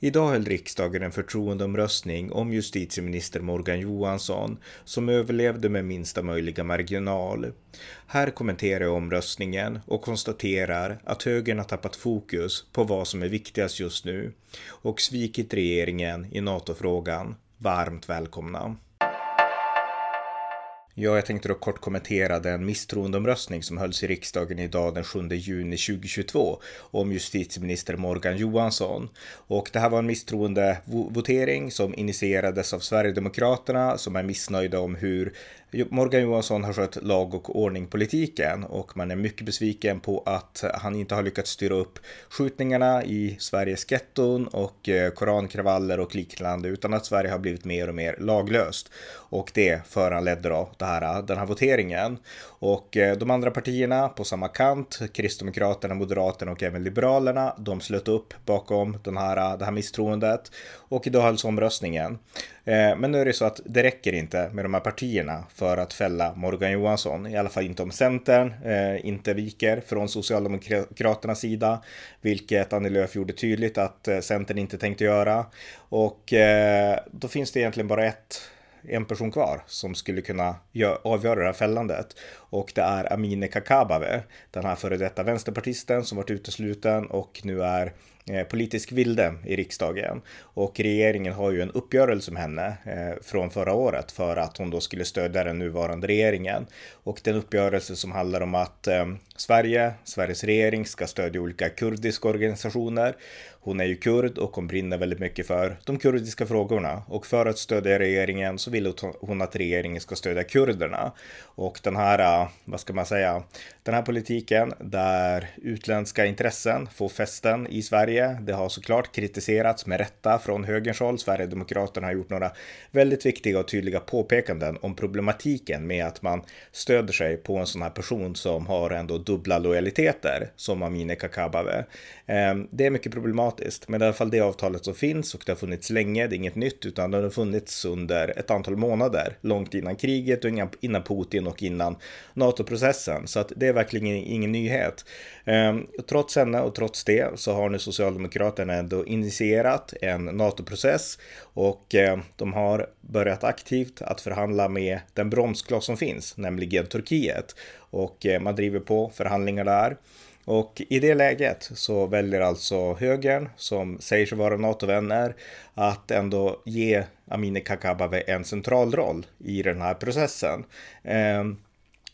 Idag höll riksdagen en förtroendeomröstning om justitieminister Morgan Johansson som överlevde med minsta möjliga marginal. Här kommenterar jag omröstningen och konstaterar att högern har tappat fokus på vad som är viktigast just nu och svikit regeringen i NATO-frågan. Varmt välkomna! Ja, jag tänkte då kort kommentera den misstroendeomröstning som hölls i riksdagen idag den 7 juni 2022 om justitieminister Morgan Johansson. Och det här var en misstroendevotering som initierades av Sverigedemokraterna som är missnöjda om hur Morgan Johansson har skött lag och ordningpolitiken och man är mycket besviken på att han inte har lyckats styra upp skjutningarna i Sveriges getton och eh, korankravaller och liknande utan att Sverige har blivit mer och mer laglöst. Och det föranledde då det här, den här voteringen. Och eh, de andra partierna på samma kant, Kristdemokraterna, Moderaterna och även Liberalerna, de slöt upp bakom den här, det här misstroendet. Och idag hölls omröstningen. Eh, men nu är det så att det räcker inte med de här partierna för att fälla Morgan Johansson. I alla fall inte om Centern eh, inte viker från Socialdemokraternas sida, vilket Annie Lööf gjorde tydligt att eh, Centern inte tänkte göra. Och eh, då finns det egentligen bara ett en person kvar som skulle kunna avgöra det här fällandet. Och det är Amineh Kakabaveh, den här före detta vänsterpartisten som varit utesluten och nu är eh, politisk vilde i riksdagen och regeringen har ju en uppgörelse med henne eh, från förra året för att hon då skulle stödja den nuvarande regeringen och den uppgörelse som handlar om att eh, Sverige, Sveriges regering ska stödja olika kurdiska organisationer. Hon är ju kurd och hon brinner väldigt mycket för de kurdiska frågorna och för att stödja regeringen så vill hon att regeringen ska stödja kurderna och den här, äh, vad ska man säga, den här politiken där utländska intressen får fästen i Sverige Det har såklart kritiserats med rätta från högerns håll. Sverigedemokraterna har gjort några väldigt viktiga och tydliga påpekanden om problematiken med att man stöder sig på en sån här person som har ändå dubbla lojaliteter som Amineh Kakabaveh. Ehm, det är mycket problematiskt, men i alla fall det avtalet som finns och det har funnits länge. Det är inget nytt, utan det har funnits under ett antal månader, långt innan kriget och innan Putin och innan NATO-processen. Så att det är verkligen ingen nyhet. Ehm, trots henne och trots det så har nu Socialdemokraterna ändå initierat en NATO-process och ehm, de har börjat aktivt att förhandla med den bromskloss som finns, nämligen Turkiet. Och man driver på förhandlingar där. Och i det läget så väljer alltså högern, som säger sig vara NATO-vänner, att ändå ge Amineh Kakabaveh en central roll i den här processen. Ehm,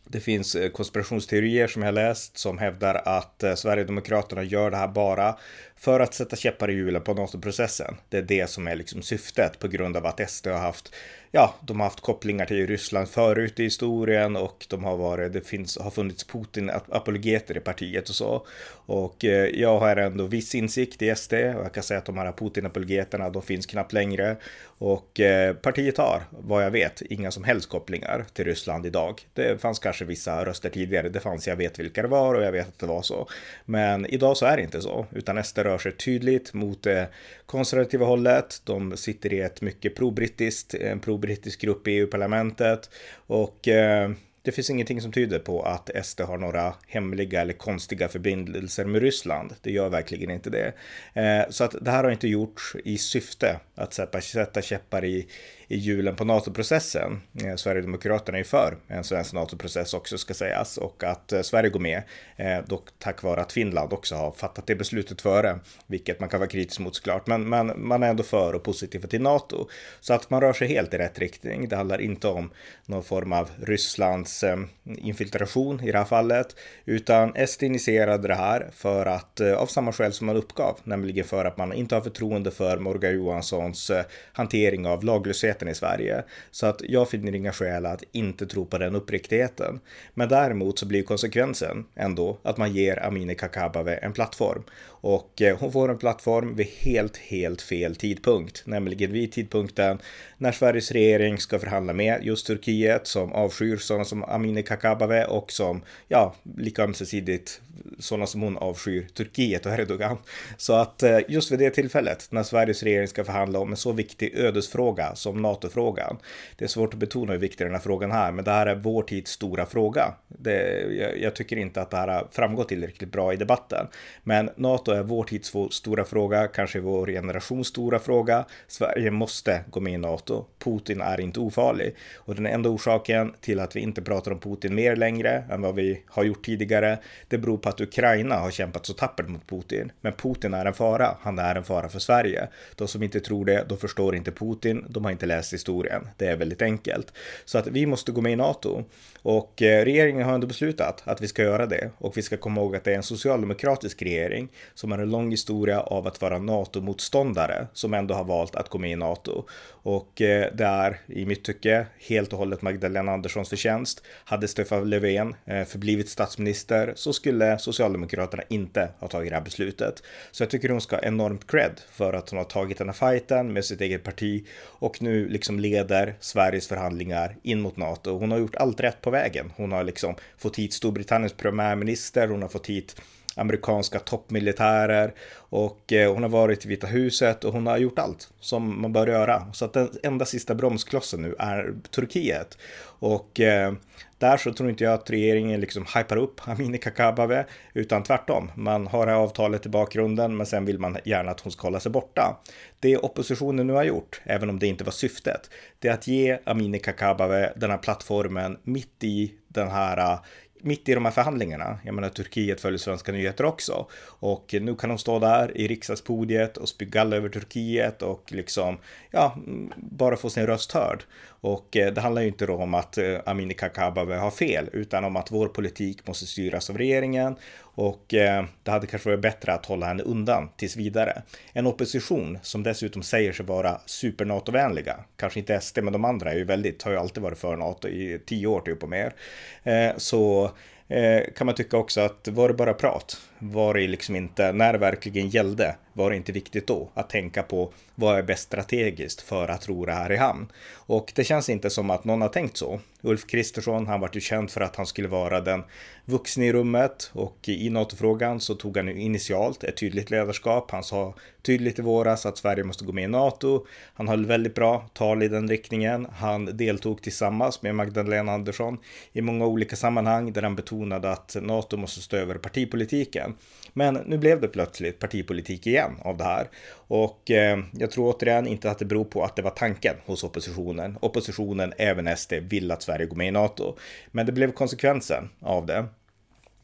det finns eh, konspirationsteorier som jag läst som hävdar att eh, Sverigedemokraterna gör det här bara för att sätta käppar i hjulen på NATO-processen. Det är det som är liksom syftet på grund av att SD har haft ja, de har haft kopplingar till Ryssland förut i historien och de har varit, det finns, har funnits Putin-apologeter i partiet och så. Och eh, jag har ändå viss insikt i SD och jag kan säga att de här Putin-apologeterna, de finns knappt längre. Och eh, partiet har, vad jag vet, inga som helst kopplingar till Ryssland idag. Det fanns kanske vissa röster tidigare, det fanns, jag vet vilka det var och jag vet att det var så. Men idag så är det inte så, utan SD rör sig tydligt mot det konservativa hållet. De sitter i ett mycket pro-brittiskt, en brittisk grupp i EU-parlamentet och eh, det finns ingenting som tyder på att SD har några hemliga eller konstiga förbindelser med Ryssland. Det gör verkligen inte det. Eh, så att det här har inte gjorts i syfte att sätta käppar i, i hjulen på NATO-processen. Eh, Sverigedemokraterna är för en svensk NATO-process också ska sägas och att eh, Sverige går med, eh, dock tack vare att Finland också har fattat det beslutet före, vilket man kan vara kritisk mot såklart, men, men man är ändå för och positiva till NATO. Så att man rör sig helt i rätt riktning. Det handlar inte om någon form av Rysslands eh, infiltration i det här fallet, utan SD initierade det här för att eh, av samma skäl som man uppgav, nämligen för att man inte har förtroende för Morgan Johanssons eh, hantering av laglöshet majoriteten i Sverige. Så att jag finner inga skäl att inte tro på den uppriktigheten. Men däremot så blir konsekvensen ändå att man ger Amineh Kakabaveh en plattform. Och eh, hon får en plattform vid helt, helt fel tidpunkt, nämligen vid tidpunkten när Sveriges regering ska förhandla med just Turkiet som avskyr sådana som Amineh Kakabaveh och som, ja, lika ömsesidigt sådana som hon avskyr Turkiet och Erdogan. Så att eh, just vid det tillfället när Sveriges regering ska förhandla om en så viktig ödesfråga som NATO-frågan. Det är svårt att betona hur viktig den här frågan är, men det här är vår tids stora fråga. Det, jag, jag tycker inte att det här har framgått tillräckligt bra i debatten, men NATO vår tids stora fråga, kanske vår generations stora fråga. Sverige måste gå med i NATO. Putin är inte ofarlig och den enda orsaken till att vi inte pratar om Putin mer längre än vad vi har gjort tidigare, det beror på att Ukraina har kämpat så tappert mot Putin. Men Putin är en fara. Han är en fara för Sverige. De som inte tror det, de förstår inte Putin. De har inte läst historien. Det är väldigt enkelt. Så att vi måste gå med i NATO. Och eh, regeringen har ändå beslutat att vi ska göra det. Och vi ska komma ihåg att det är en socialdemokratisk regering som har en lång historia av att vara NATO-motståndare som ändå har valt att gå med i NATO. Och eh, det är i mitt tycke helt och hållet Magdalena Anderssons förtjänst. Hade Stefan Löfven eh, förblivit statsminister så skulle Socialdemokraterna inte ha tagit det här beslutet. Så jag tycker hon ska ha enormt cred för att hon har tagit den här fighten med sitt eget parti och nu liksom leder Sveriges förhandlingar in mot NATO. Hon har gjort allt rätt på vägen. Hon har liksom fått hit Storbritanniens premiärminister, hon har fått hit amerikanska toppmilitärer och eh, hon har varit i Vita huset och hon har gjort allt som man bör göra. Så att den enda sista bromsklossen nu är Turkiet. Och eh, där så tror inte jag att regeringen liksom hypar upp Amineh Kakabaveh, utan tvärtom. Man har det här avtalet i bakgrunden, men sen vill man gärna att hon ska hålla sig borta. Det oppositionen nu har gjort, även om det inte var syftet, det är att ge Amineh Kakabaveh den här plattformen mitt i den här eh, mitt i de här förhandlingarna. Jag menar, Turkiet följer svenska nyheter också. Och nu kan de stå där i riksdagspodiet och spy över Turkiet och liksom, ja, bara få sin röst hörd. Och eh, det handlar ju inte då om att eh, Amineh Kakabaveh har fel, utan om att vår politik måste styras av regeringen och eh, det hade kanske varit bättre att hålla henne undan tills vidare. En opposition som dessutom säger sig vara super NATO-vänliga, kanske inte SD, men de andra är ju väldigt, har ju alltid varit för NATO i tio år typ och mer. Eh, så Eh, kan man tycka också att var det bara prat? Var det liksom inte, när det verkligen gällde, var det inte viktigt då att tänka på vad är bäst strategiskt för att ro det här i hamn? Och det känns inte som att någon har tänkt så. Ulf Kristersson, han var ju känd för att han skulle vara den vuxne i rummet och i NATO-frågan så tog han initialt ett tydligt ledarskap. Han sa tydligt i våras att Sverige måste gå med i NATO. Han höll väldigt bra tal i den riktningen. Han deltog tillsammans med Magdalena Andersson i många olika sammanhang där han betonade att NATO måste stå över partipolitiken. Men nu blev det plötsligt partipolitik igen av det här. Och eh, jag tror återigen inte att det beror på att det var tanken hos oppositionen. Oppositionen, även SD, vill att Sverige går med i NATO. Men det blev konsekvensen av det.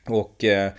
Och Eh,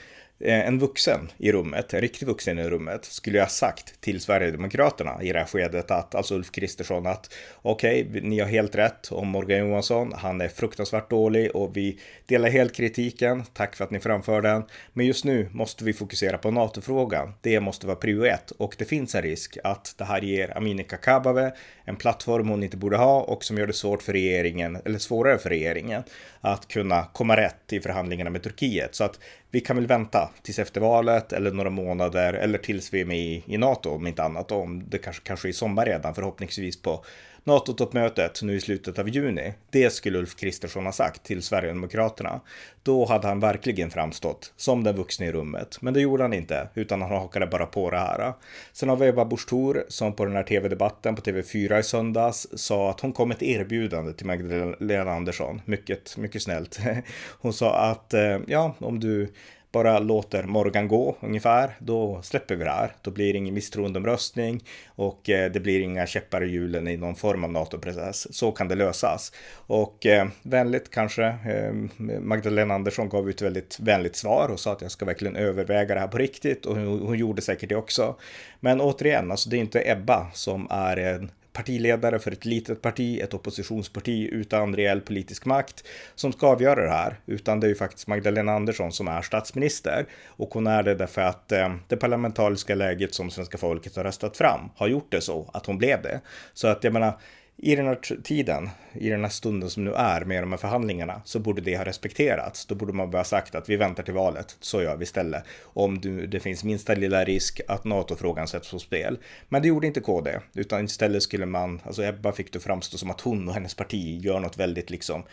Eh, en vuxen i rummet, en riktig vuxen i rummet, skulle jag ha sagt till Sverigedemokraterna i det här skedet att, alltså Ulf Kristersson, att okej, okay, ni har helt rätt om Morgan Johansson, han är fruktansvärt dålig och vi delar helt kritiken, tack för att ni framför den, men just nu måste vi fokusera på NATO-frågan, det måste vara prio ett. Och det finns en risk att det här ger Amineh Kakabaveh en plattform hon inte borde ha och som gör det svårt för regeringen, eller svårare för regeringen, att kunna komma rätt i förhandlingarna med Turkiet. Så att vi kan väl vänta tills efter valet eller några månader eller tills vi är med i, i NATO om inte annat. Om det kanske, kanske i sommar redan förhoppningsvis på NATO-toppmötet nu i slutet av juni. Det skulle Ulf Kristersson ha sagt till Sverigedemokraterna. Då hade han verkligen framstått som den vuxna i rummet. Men det gjorde han inte, utan han hakade bara på det här. Sen har vi Ebba Busch Thor som på den här tv-debatten på TV4 i söndags sa att hon kom ett erbjudande till Magdalena Andersson. Mycket, mycket snällt. Hon sa att eh, ja, om du bara låter Morgan gå ungefär, då släpper vi det här. Då blir det ingen misstroendeomröstning och eh, det blir inga käppar i hjulen i någon form av NATO-process. Så kan det lösas. Och eh, vänligt kanske, eh, Magdalena Andersson gav ut ett väldigt vänligt svar och sa att jag ska verkligen överväga det här på riktigt och hon, hon gjorde säkert det också. Men återigen, alltså det är inte Ebba som är en partiledare för ett litet parti, ett oppositionsparti utan reell politisk makt som ska avgöra det här, utan det är ju faktiskt Magdalena Andersson som är statsminister och hon är det därför att eh, det parlamentariska läget som svenska folket har röstat fram har gjort det så att hon blev det. Så att jag menar, i den här tiden, i den här stunden som nu är med de här förhandlingarna, så borde det ha respekterats. Då borde man bara sagt att vi väntar till valet, så gör vi istället. Om det finns minsta lilla risk att NATO-frågan sätts på spel. Men det gjorde inte KD, utan istället skulle man, alltså Ebba fick det framstå som att hon och hennes parti gör något väldigt liksom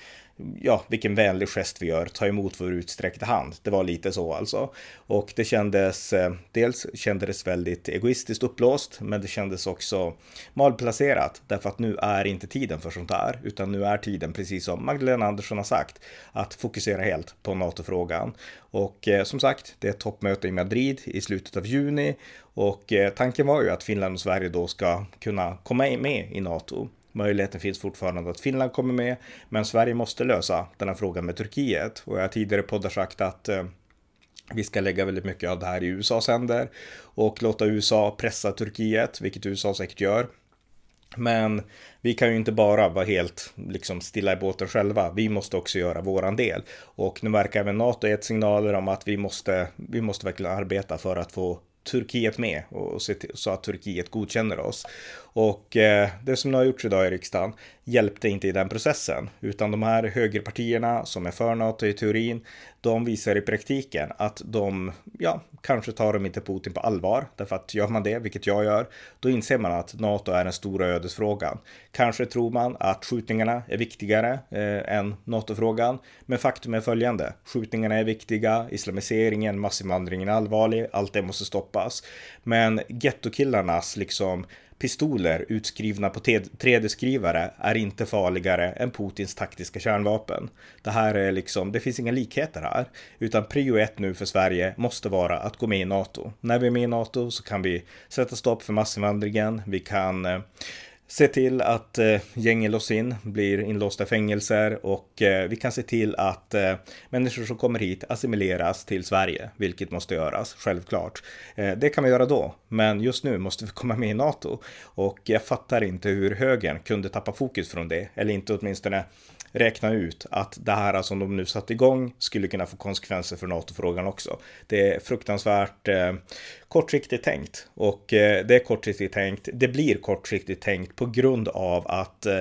ja, vilken vänlig gest vi gör, ta emot vår utsträckta hand. Det var lite så alltså. Och det kändes, eh, dels kändes väldigt egoistiskt uppblåst, men det kändes också malplacerat, därför att nu är är inte tiden för sånt här, utan nu är tiden, precis som Magdalena Andersson har sagt, att fokusera helt på NATO-frågan. Och eh, som sagt, det är ett toppmöte i Madrid i slutet av juni och eh, tanken var ju att Finland och Sverige då ska kunna komma med i NATO. Möjligheten finns fortfarande att Finland kommer med, men Sverige måste lösa den här frågan med Turkiet. Och jag har tidigare poddar sagt att eh, vi ska lägga väldigt mycket av det här i USAs händer och låta USA pressa Turkiet, vilket USA säkert gör. Men vi kan ju inte bara vara helt liksom stilla i båten själva. Vi måste också göra våran del. Och nu verkar även NATO gett signaler om att vi måste, vi måste verkligen arbeta för att få Turkiet med och se till, så att Turkiet godkänner oss. Och eh, det som har gjorts idag i riksdagen hjälpte inte i den processen, utan de här högerpartierna som är för NATO i teorin, de visar i praktiken att de, ja, kanske tar de inte Putin på allvar, därför att gör man det, vilket jag gör, då inser man att NATO är den stora ödesfrågan. Kanske tror man att skjutningarna är viktigare eh, än NATO-frågan, men faktum är följande. Skjutningarna är viktiga, islamiseringen, massinvandringen är allvarlig, allt det måste stoppas. Men gettokillarnas liksom pistoler utskrivna på 3D-skrivare är inte farligare än Putins taktiska kärnvapen. Det här är liksom, det finns inga likheter här, utan prio ett nu för Sverige måste vara att gå med i NATO. När vi är med i NATO så kan vi sätta stopp för massinvandringen, vi kan eh, se till att eh, gängen lås in, blir inlåsta i fängelser och eh, vi kan se till att eh, människor som kommer hit assimileras till Sverige, vilket måste göras, självklart. Eh, det kan vi göra då, men just nu måste vi komma med i NATO och jag fattar inte hur högern kunde tappa fokus från det, eller inte åtminstone räkna ut att det här alltså, som de nu satt igång skulle kunna få konsekvenser för NATO-frågan också. Det är fruktansvärt eh, kortsiktigt tänkt och eh, det är kortsiktigt tänkt. Det blir kortsiktigt tänkt på grund av att eh,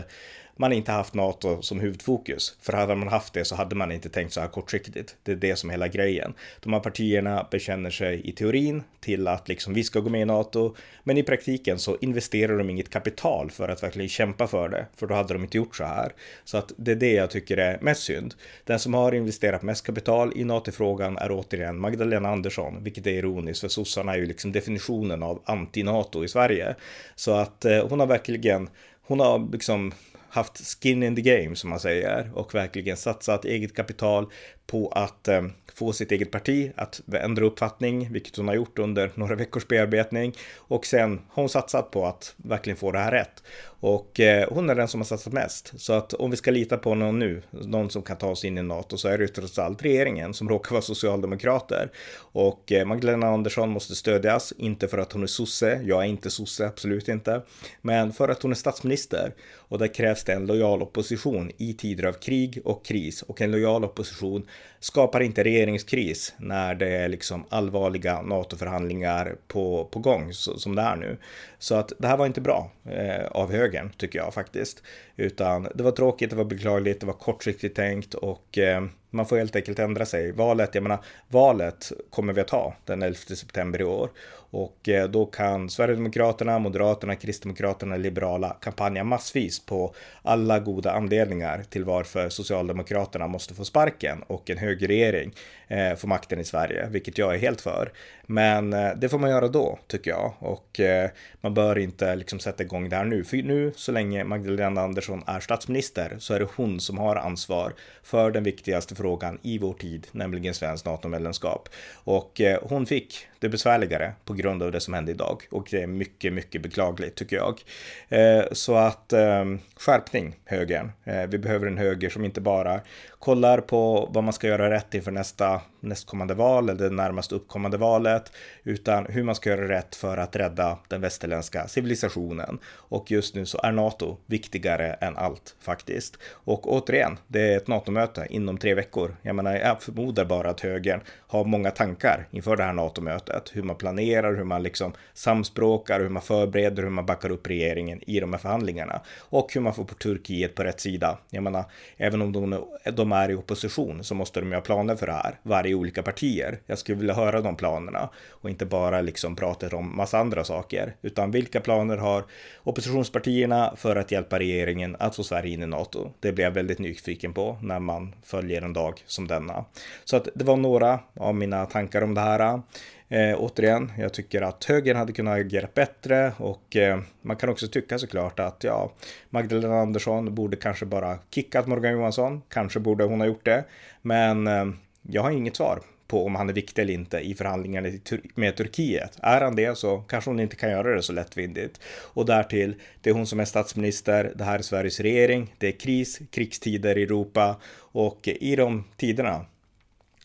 man inte haft NATO som huvudfokus. För hade man haft det så hade man inte tänkt så här kortsiktigt. Det är det som är hela grejen. De här partierna bekänner sig i teorin till att liksom vi ska gå med i NATO, men i praktiken så investerar de inget kapital för att verkligen kämpa för det, för då hade de inte gjort så här. Så att det är det jag tycker är mest synd. Den som har investerat mest kapital i NATO-frågan är återigen Magdalena Andersson, vilket är ironiskt för sossarna är ju liksom definitionen av anti-NATO i Sverige. Så att eh, hon har verkligen hon har liksom haft skin in the game som man säger och verkligen satsat eget kapital på att eh, få sitt eget parti att ändra uppfattning, vilket hon har gjort under några veckors bearbetning. Och sen har hon satsat på att verkligen få det här rätt. Och eh, hon är den som har satsat mest. Så att om vi ska lita på någon nu, någon som kan ta oss in i NATO, så är det trots allt regeringen som råkar vara socialdemokrater. Och eh, Magdalena Andersson måste stödjas, inte för att hon är sosse, jag är inte sosse, absolut inte, men för att hon är statsminister. Och där krävs det en lojal opposition i tider av krig och kris. Och en lojal opposition skapar inte regeringskris när det är liksom allvarliga NATO-förhandlingar på, på gång så, som det är nu. Så att det här var inte bra eh, av högern tycker jag faktiskt. Utan det var tråkigt, det var beklagligt, det var kortsiktigt tänkt och eh, man får helt enkelt ändra sig. Valet, jag menar, valet kommer vi att ha den 11 september i år och eh, då kan Sverigedemokraterna, Moderaterna, Kristdemokraterna, Liberala kampanja massvis på alla goda anledningar till varför Socialdemokraterna måste få sparken och en högerregering eh, får makten i Sverige, vilket jag är helt för. Men eh, det får man göra då, tycker jag. Och eh, man bör inte liksom sätta igång det här nu. För nu, så länge Magdalena Andersson är statsminister, så är det hon som har ansvar för den viktigaste frågan i vår tid, nämligen svenskt NATO-medlemskap. Och eh, hon fick det besvärligare på grund av det som hände idag. Och det är mycket, mycket beklagligt tycker jag. Eh, så att eh, skärpning högern. Eh, vi behöver en höger som inte bara kollar på vad man ska göra rätt inför nästa nästkommande val eller det närmast uppkommande valet, utan hur man ska göra rätt för att rädda den västerländska civilisationen. Och just nu så är NATO viktigare än allt faktiskt. Och återigen, det är ett NATO-möte inom tre veckor. Jag menar, jag förmodar bara att högern har många tankar inför det här NATO-mötet toppmötet. Hur man planerar, hur man liksom samspråkar, hur man förbereder, hur man backar upp regeringen i de här förhandlingarna. Och hur man får på Turkiet på rätt sida. Jag menar, även om de, de är i opposition så måste de ju ha planer för det här. Varje olika partier. Jag skulle vilja höra de planerna och inte bara liksom prata om massa andra saker. Utan vilka planer har oppositionspartierna för att hjälpa regeringen att få Sverige in i NATO? Det blir jag väldigt nyfiken på när man följer en dag som denna. Så att det var några av mina tankar om det här. Eh, återigen, jag tycker att högern hade kunnat agera bättre och eh, man kan också tycka såklart att ja, Magdalena Andersson borde kanske bara kickat Morgan Johansson. Kanske borde hon ha gjort det, men eh, jag har inget svar på om han är viktig eller inte i förhandlingarna med Turkiet. Är han det så kanske hon inte kan göra det så lättvindigt. Och därtill, det är hon som är statsminister, det här är Sveriges regering, det är kris, krigstider i Europa och i de tiderna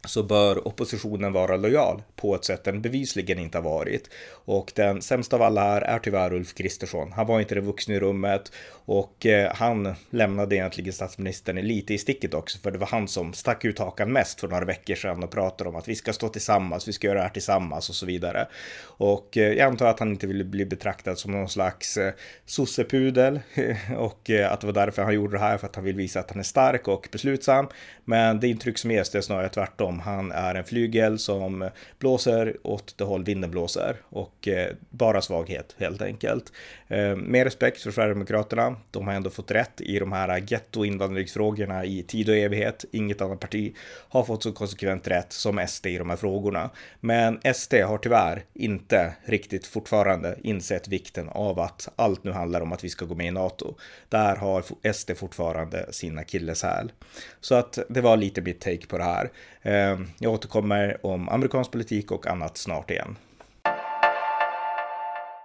så bör oppositionen vara lojal på ett sätt den bevisligen inte har varit. Och den sämsta av alla här är tyvärr Ulf Kristersson. Han var inte den vuxna i rummet och eh, han lämnade egentligen statsministern lite i sticket också, för det var han som stack ut hakan mest för några veckor sedan och pratade om att vi ska stå tillsammans, vi ska göra det här tillsammans och så vidare. Och eh, jag antar att han inte ville bli betraktad som någon slags eh, sossepudel och att det var därför han gjorde det här, för att han vill visa att han är stark och beslutsam. Men det intryck som ges det är snarare tvärtom. Han är en flygel som blåser åt det håll vinden blåser och eh, bara svaghet helt enkelt. Eh, med respekt för Sverigedemokraterna de har ändå fått rätt i de här gettoinvandringsfrågorna i tid och evighet. Inget annat parti har fått så konsekvent rätt som SD i de här frågorna. Men SD har tyvärr inte riktigt fortfarande insett vikten av att allt nu handlar om att vi ska gå med i NATO. Där har SD fortfarande sina akilleshäl. Så att det var lite mitt take på det här. Eh, Eh, jag återkommer om amerikansk politik och annat snart igen.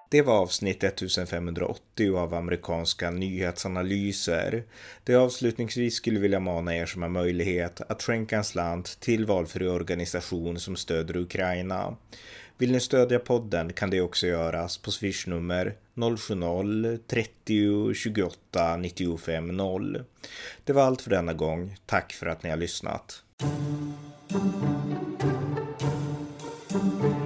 Det var avsnitt 1580 av amerikanska nyhetsanalyser. Det avslutningsvis skulle vilja mana er som har möjlighet att skänka en slant till valfri organisation som stöder Ukraina. Vill ni stödja podden kan det också göras på swishnummer 070-30 28 95 0. Det var allt för denna gång. Tack för att ni har lyssnat. Thank you.